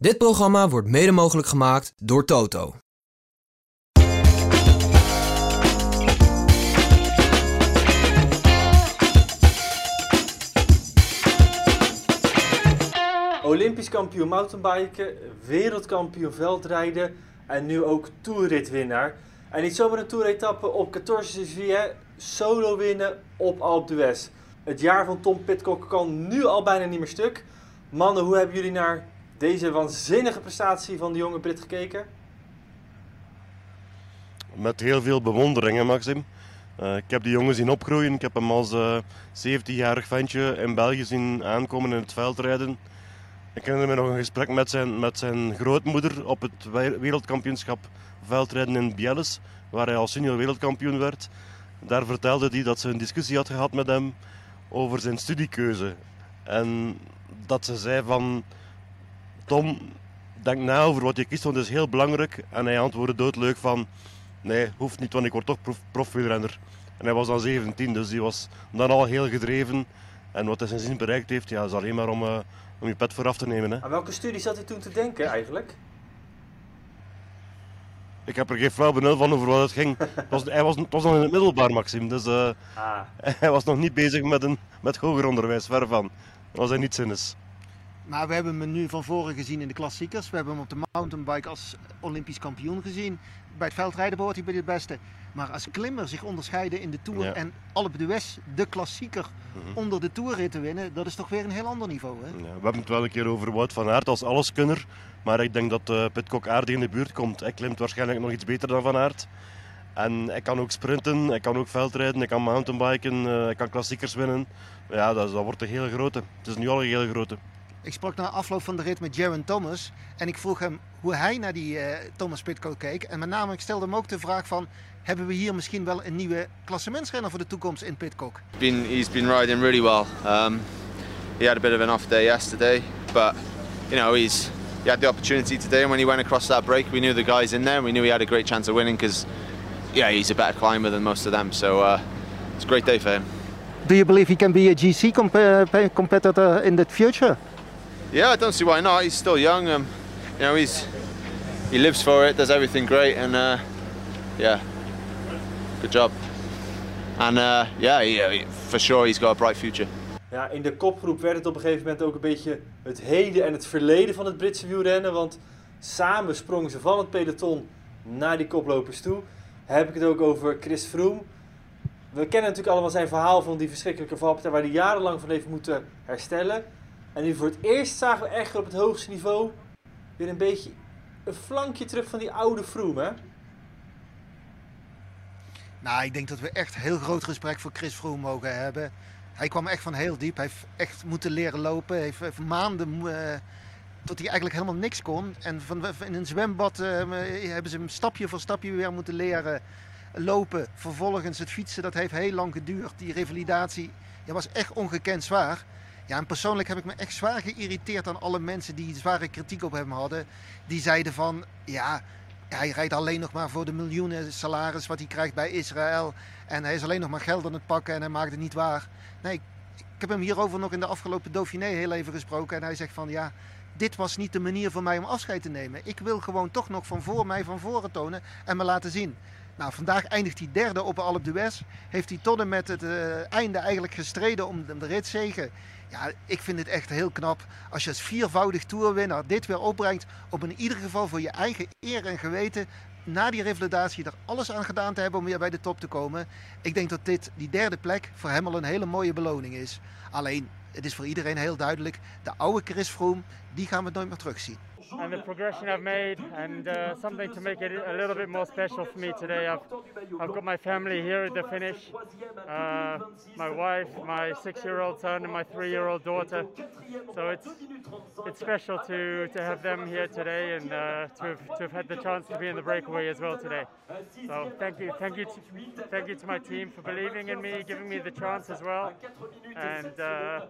Dit programma wordt mede mogelijk gemaakt door Toto. Olympisch kampioen mountainbiken, wereldkampioen veldrijden en nu ook toerritwinnaar. En niet zomaar een toeretappe op 14 juillet, solo winnen op Alpe d'Huez. Het jaar van Tom Pitcock kan nu al bijna niet meer stuk. Mannen, hoe hebben jullie naar deze waanzinnige prestatie van de jonge Brit gekeken? Met heel veel bewondering, Maxim. Uh, ik heb die jongen zien opgroeien. Ik heb hem als uh, 17-jarig ventje in België zien aankomen in het veldrijden. Ik herinner me nog een gesprek met zijn, met zijn grootmoeder op het wereldkampioenschap veldrijden in Bielles, waar hij als senior wereldkampioen werd. Daar vertelde hij dat ze een discussie had gehad met hem over zijn studiekeuze. En dat ze zei van... Tom, denk na over wat je kiest, want het is heel belangrijk. En hij antwoordde doodleuk van... Nee, hoeft niet, want ik word toch prof, profwielrenner. En hij was dan 17, dus hij was dan al heel gedreven. En wat hij sindsdien bereikt heeft, ja, is alleen maar om, uh, om je pet vooraf te nemen. Hè. Aan welke studie zat hij toen te denken eigenlijk? Ik heb er geen flauw benul van over wat het ging. Het was, hij was, het was nog in het middelbaar, Maxim. Dus uh, ah. hij was nog niet bezig met, een, met hoger onderwijs, ver van. Dat was hij niet zinnes. Maar we hebben hem nu van voren gezien in de klassiekers. We hebben hem op de mountainbike als Olympisch kampioen gezien. Bij het veldrijden behoort hij bij de beste. Maar als klimmer zich onderscheiden in de Tour en Alpe d'Huez, de klassieker, mhm. onder de Tourrit te winnen, dat is toch weer een heel ander niveau. Hè? Ja, we hebben het wel een keer over Wout van Aert als alleskunner. Maar ik denk dat uh, Pitcock aardig in de buurt komt. Hij klimt waarschijnlijk nog iets beter dan Van Aert. En hij kan ook sprinten, hij kan ook veldrijden, hij kan mountainbiken, uh, hij kan klassiekers winnen. Ja, dat, dat wordt een hele grote. Het is nu al een hele grote. Ik sprak na afloop van de rit met Jaron Thomas en ik vroeg hem hoe hij naar die uh, Thomas Pitcock keek. En met name ik stelde hem ook de vraag van, hebben we hier misschien wel een nieuwe klassementsrenner voor de toekomst in Pitcock? Been, he's been riding really well. Um, he had a bit of an off day yesterday, but you know he's he had the opportunity today. And when he went across that break, we knew the guys in there. We knew he had a great chance of winning because yeah, he's a better climber than most of them. So uh, it's a great day for him. Do you believe he can be a GC comp uh, competitor in the future? Yeah, I don't see why not. He's still young. Um, you know, he's he lives for it, does everything great, and uh, yeah, good job. And uh, yeah, he, for sure, he's got a bright future. Ja, in de kopgroep werd het op een gegeven moment ook een beetje het heden en het verleden van het Britse wielrennen. Want samen sprongen ze van het peloton naar die koplopers toe. Heb ik het ook over Chris Froome. We kennen natuurlijk allemaal zijn verhaal van die verschrikkelijke valpartij waar hij jarenlang van heeft moeten herstellen. En nu voor het eerst zagen we echt op het hoogste niveau weer een beetje een flankje terug van die oude Froome, hè? Nou, ik denk dat we echt heel groot respect voor Chris Froome mogen hebben. Hij kwam echt van heel diep. Hij heeft echt moeten leren lopen. Hij heeft maanden uh, tot hij eigenlijk helemaal niks kon. En van, in een zwembad uh, hebben ze hem stapje voor stapje weer moeten leren lopen. Vervolgens het fietsen, dat heeft heel lang geduurd. Die revalidatie was echt ongekend zwaar. Ja, persoonlijk heb ik me echt zwaar geïrriteerd aan alle mensen die zware kritiek op hem hadden. Die zeiden van, ja, hij rijdt alleen nog maar voor de miljoenen salaris wat hij krijgt bij Israël. En hij is alleen nog maar geld aan het pakken en hij maakt het niet waar. Nee, ik heb hem hierover nog in de afgelopen Dauphiné heel even gesproken. En hij zegt van, ja, dit was niet de manier voor mij om afscheid te nemen. Ik wil gewoon toch nog van voor mij van voren tonen en me laten zien. Nou, vandaag eindigt hij derde op Alpe d'Huez. Heeft hij tot en met het uh, einde eigenlijk gestreden om de ritzegen. Ja, ik vind het echt heel knap als je als viervoudig toerwinnaar dit weer opbrengt. Om in ieder geval voor je eigen eer en geweten na die revalidatie er alles aan gedaan te hebben om weer bij de top te komen. Ik denk dat dit, die derde plek, voor hem al een hele mooie beloning is. Alleen, het is voor iedereen heel duidelijk, de oude Chris Froome, die gaan we nooit meer terugzien. And the progression I've made and uh, something to make it a little bit more special for me today. I've, I've got my family here at the finish, uh, my wife, my six-year-old son and my three-year-old daughter. So it's it's special to, to have them here today and uh, to, have, to have had the chance to be in the breakaway as well today. So thank you, thank you, to, thank you to my team for believing in me, giving me the chance as well, and uh,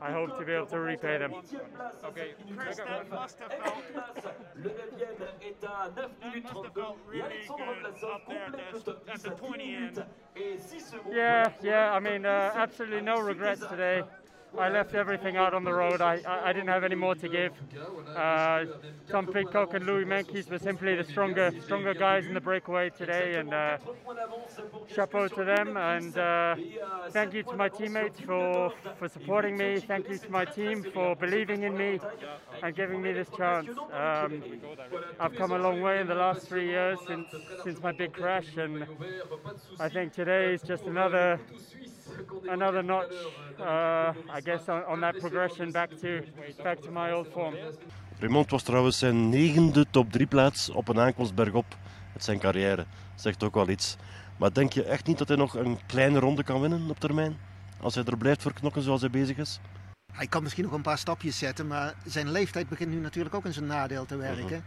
I hope to be able to repay them. Okay, Chris, must have felt. must have felt really good up there at the, at the pointy end. Yeah, yeah, I mean, uh, absolutely no regrets today. I left everything out on the road. I, I, I didn't have any more to give. Uh, Tom Pitcock and Louis Menkes were simply the stronger stronger guys in the breakaway today, and uh, chapeau to them. And uh, thank you to my teammates for for supporting me. Thank you to my team for believing in me and giving me this chance. Um, I've come a long way in the last three years since since my big crash, and I think today is just another another notch, uh, I guess, on, on that progression back to back to my old form. Raymond was trouwens zijn negende top 3 plaats op een aankomst bergop met zijn carrière. Zegt ook wel iets. Maar denk je echt niet dat hij nog een kleine ronde kan winnen op termijn? Als hij er blijft voor knokken zoals hij bezig is? Hij kan misschien nog een paar stapjes zetten, maar zijn leeftijd begint nu natuurlijk ook in zijn nadeel te werken.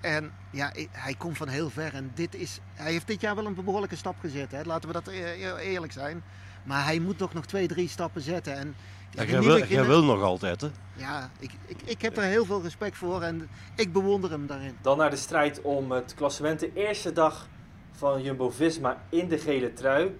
En ja, hij komt van heel ver en dit is, hij heeft dit jaar wel een behoorlijke stap gezet. Hè? Laten we dat e- e- eerlijk zijn. Maar hij moet toch nog twee, drie stappen zetten. En Ja, jij, wil, jij wil nog altijd, hè? Ja, ik, ik, ik heb er heel veel respect voor en ik bewonder hem daarin. Dan naar de strijd om het klassement. De eerste dag van Jumbo-Visma in de gele trui.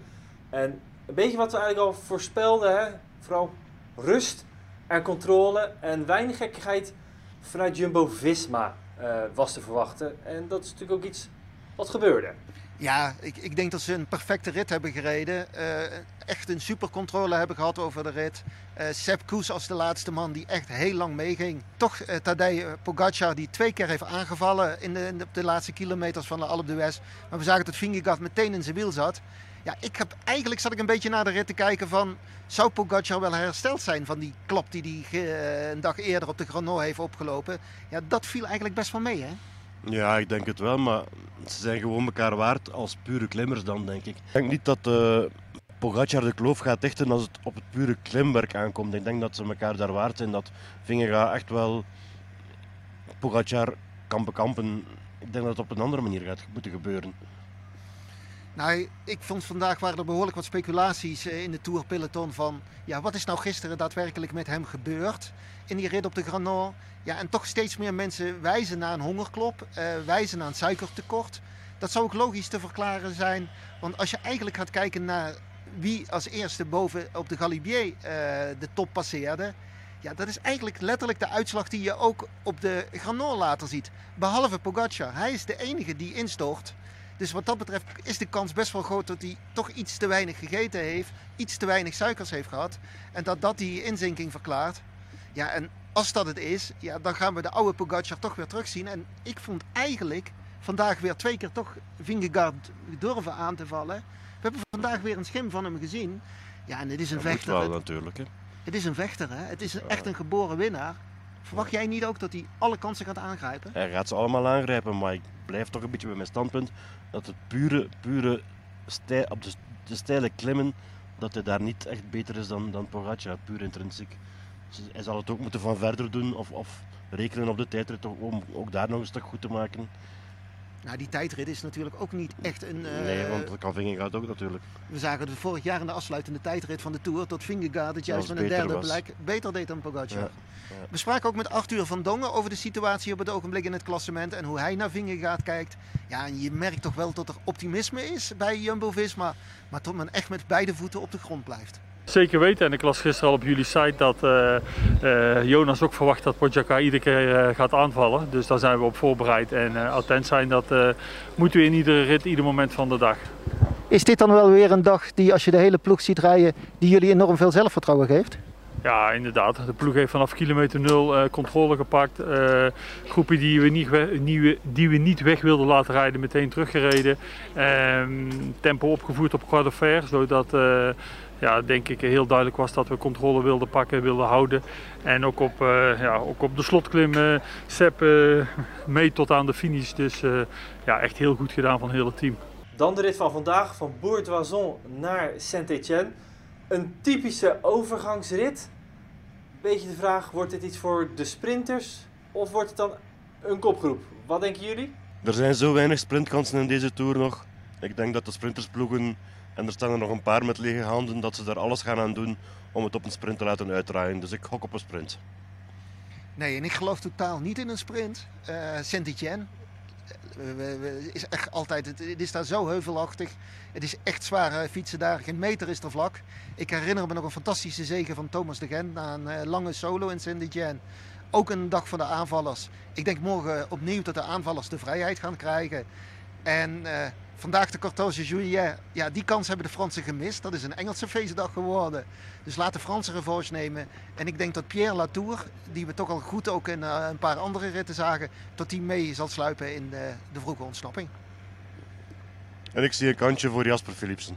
En een beetje wat we eigenlijk al voorspelden. Hè? Vooral rust en controle. En weinig gekkigheid vanuit Jumbo-Visma eh, was te verwachten. En dat is natuurlijk ook iets wat gebeurde. Ja, ik, ik denk dat ze een perfecte rit hebben gereden. Eh, echt een super controle hebben gehad over de rit. Eh Sepp Koes als de laatste man die echt heel lang meeging. Toch eh, Tadej Pogacar die twee keer heeft aangevallen in de, de, laatste kilometers van de Alpe d'Huez. Maar we zagen dat Vingegaard meteen in zijn wiel zat. Ja, ik heb, eigenlijk zat ik een beetje naar de rit te kijken van... Zou Pogacar wel hersteld zijn van die klap die hij eh, een dag eerder op de Granon heeft opgelopen? Ja, dat viel eigenlijk best wel mee, hè? Ja, ik denk het wel, maar ze zijn gewoon elkaar waard als pure klimmers dan, denk ik. Ik denk niet dat eh Pogacar de kloof gaat dichten als het op het pure klimwerk aankomt. Ik denk dat ze elkaar daar waard zijn, dat Vingegaard echt wel Pogacar kan bekampen. Ik denk dat het op een andere manier gaat moeten gebeuren. Nou, ik vond vandaag waren er behoorlijk wat speculaties eh, in de Tour peloton van... Ja, wat is nou gisteren daadwerkelijk met hem gebeurd in die rit op de Granon? Ja, en toch steeds meer mensen wijzen naar een hongerklop, eh, wijzen naar een suikertekort. Dat zou ook logisch te verklaren zijn, want als je eigenlijk gaat kijken naar wie als eerste boven op de Galibier eh, de top passeerde... Ja, dat is eigenlijk letterlijk de uitslag die je ook op de Granon later ziet. Behalve Pogacar. Hij is de enige die instort. Dus wat dat betreft is de kans best wel groot dat hij toch iets te weinig gegeten heeft, iets te weinig suikers heeft gehad en dat dat die inzinking verklaart. Ja, en als dat het is, ja, dan gaan we de oude Pogacar toch weer terugzien. En ik vond eigenlijk vandaag weer twee keer toch Vingegaard durven aan te vallen. We hebben vandaag weer een schim van hem gezien. Ja, en het is een Dat vechter. wel Het, natuurlijk. Hè. het is een vechter, hè. Het is echt een geboren winnaar. Verwacht jij niet ook dat hij alle kansen gaat aangrijpen? Hij gaat ze allemaal aangrijpen, maar ik blijf toch een beetje bij mijn standpunt dat het pure, pure stij, op de, de steile klimmen, dat hij daar niet echt beter is dan, dan Pogacar, puur intrinsiek. Dus hij zal het ook moeten van verder doen of, of rekenen op de tijdrit om ook daar nog een stuk goed te maken. Nou, die tijdrit is natuurlijk ook niet echt een... eh, Nee, want dat kan Vingegaard ook natuurlijk. We zagen het vorig jaar in de afsluitende tijdrit van de Tour dat Vingegaard het juist met een derde plek beter deed dan Pogacar. Ja, We spraken ook met Arthur van Dongen over de situatie op het ogenblik in het klassement en hoe hij naar Vingegaard kijkt. Ja, en je merkt toch wel dat er optimisme is bij Jumbo-Visma, maar tot men echt met beide voeten op de grond blijft. Zeker weten. En ik las gisteren al op jullie site dat eh, eh, Jonas ook verwacht dat Pogacar iedere keer eh, gaat aanvallen. Dus daar zijn we op voorbereid. En attent zijn, dat moeten we in iedere rit, ieder moment van de dag. Is dit dan wel weer een dag die, als je de hele ploeg ziet rijden, die jullie enorm veel zelfvertrouwen geeft? Ja, inderdaad. De ploeg heeft vanaf kilometer nul eh, controle gepakt. Groepen die we, niet we- die, we, niet weg wilden laten rijden, meteen teruggereden. Ehm, tempo opgevoerd op Fer, zodat ja, denk ik heel duidelijk was dat we controle wilden pakken, wilden houden. En ook op, eh, ja, ook op de slotklim, eh Sepp eh, mee tot aan de finish. Dus eh, ja, echt heel goed gedaan van het hele team. Dan de rit van vandaag van Bourg-d'Oison naar Saint-Étienne. Een typische overgangsrit. Beetje de vraag, wordt dit iets voor de sprinters of wordt het dan een kopgroep? Wat denken jullie? Er zijn zo weinig sprintkansen in deze Tour nog. Ik denk dat de sprintersploegen, en er staan er nog een paar met lege handen, dat ze daar alles gaan aan doen om het op een sprint te laten uitdraaien. Dus ik gok op een sprint. Nee, en ik geloof totaal niet in een sprint. Eh Saint-Etienne, we- we- Het is echt altijd, het, is daar zo heuvelachtig. Het is echt zwaar eh, fietsen daar. Geen meter is er vlak. Ik herinner me nog een fantastische zege van Thomas de Gent na een eh, lange solo in Saint-Étienne. Ook een dag voor de aanvallers. Ik denk morgen opnieuw dat de aanvallers de vrijheid gaan krijgen. En eh, vandaag de 14 juillet, ja, die kans hebben de Fransen gemist. Dat is een Engelse feestdag geworden. Dus laat de Fransen revanche nemen. En ik denk dat Pierre Latour, die we toch al goed ook in eh, een paar andere ritten zagen, dat die mee zal sluipen in de, de vroege ontsnapping. En ik zie een kantje voor Jasper Philipsen.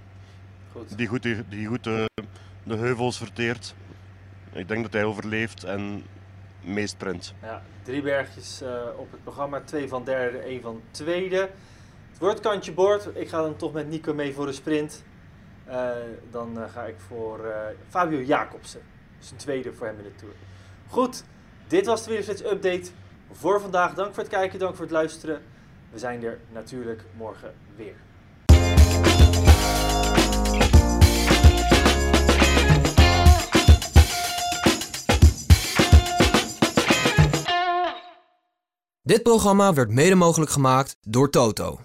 Goed. Die goed, die, die goed eh, de heuvels verteert. Ik denk dat hij overleeft en meest sprint. Ja, drie bergjes eh, op het programma. Twee van derde, één van tweede. Het wordt kantje boord. Ik ga dan toch met Nico mee voor de sprint. Eh, dan eh, ga ik voor eh, Fabio Jacobsen. Dus een tweede voor hem in de Tour. Goed, dit was de Wielerflits Update voor vandaag. Dank voor het kijken, dank voor het luisteren. We zijn er natuurlijk morgen weer. Dit programma werd mede mogelijk gemaakt door Toto.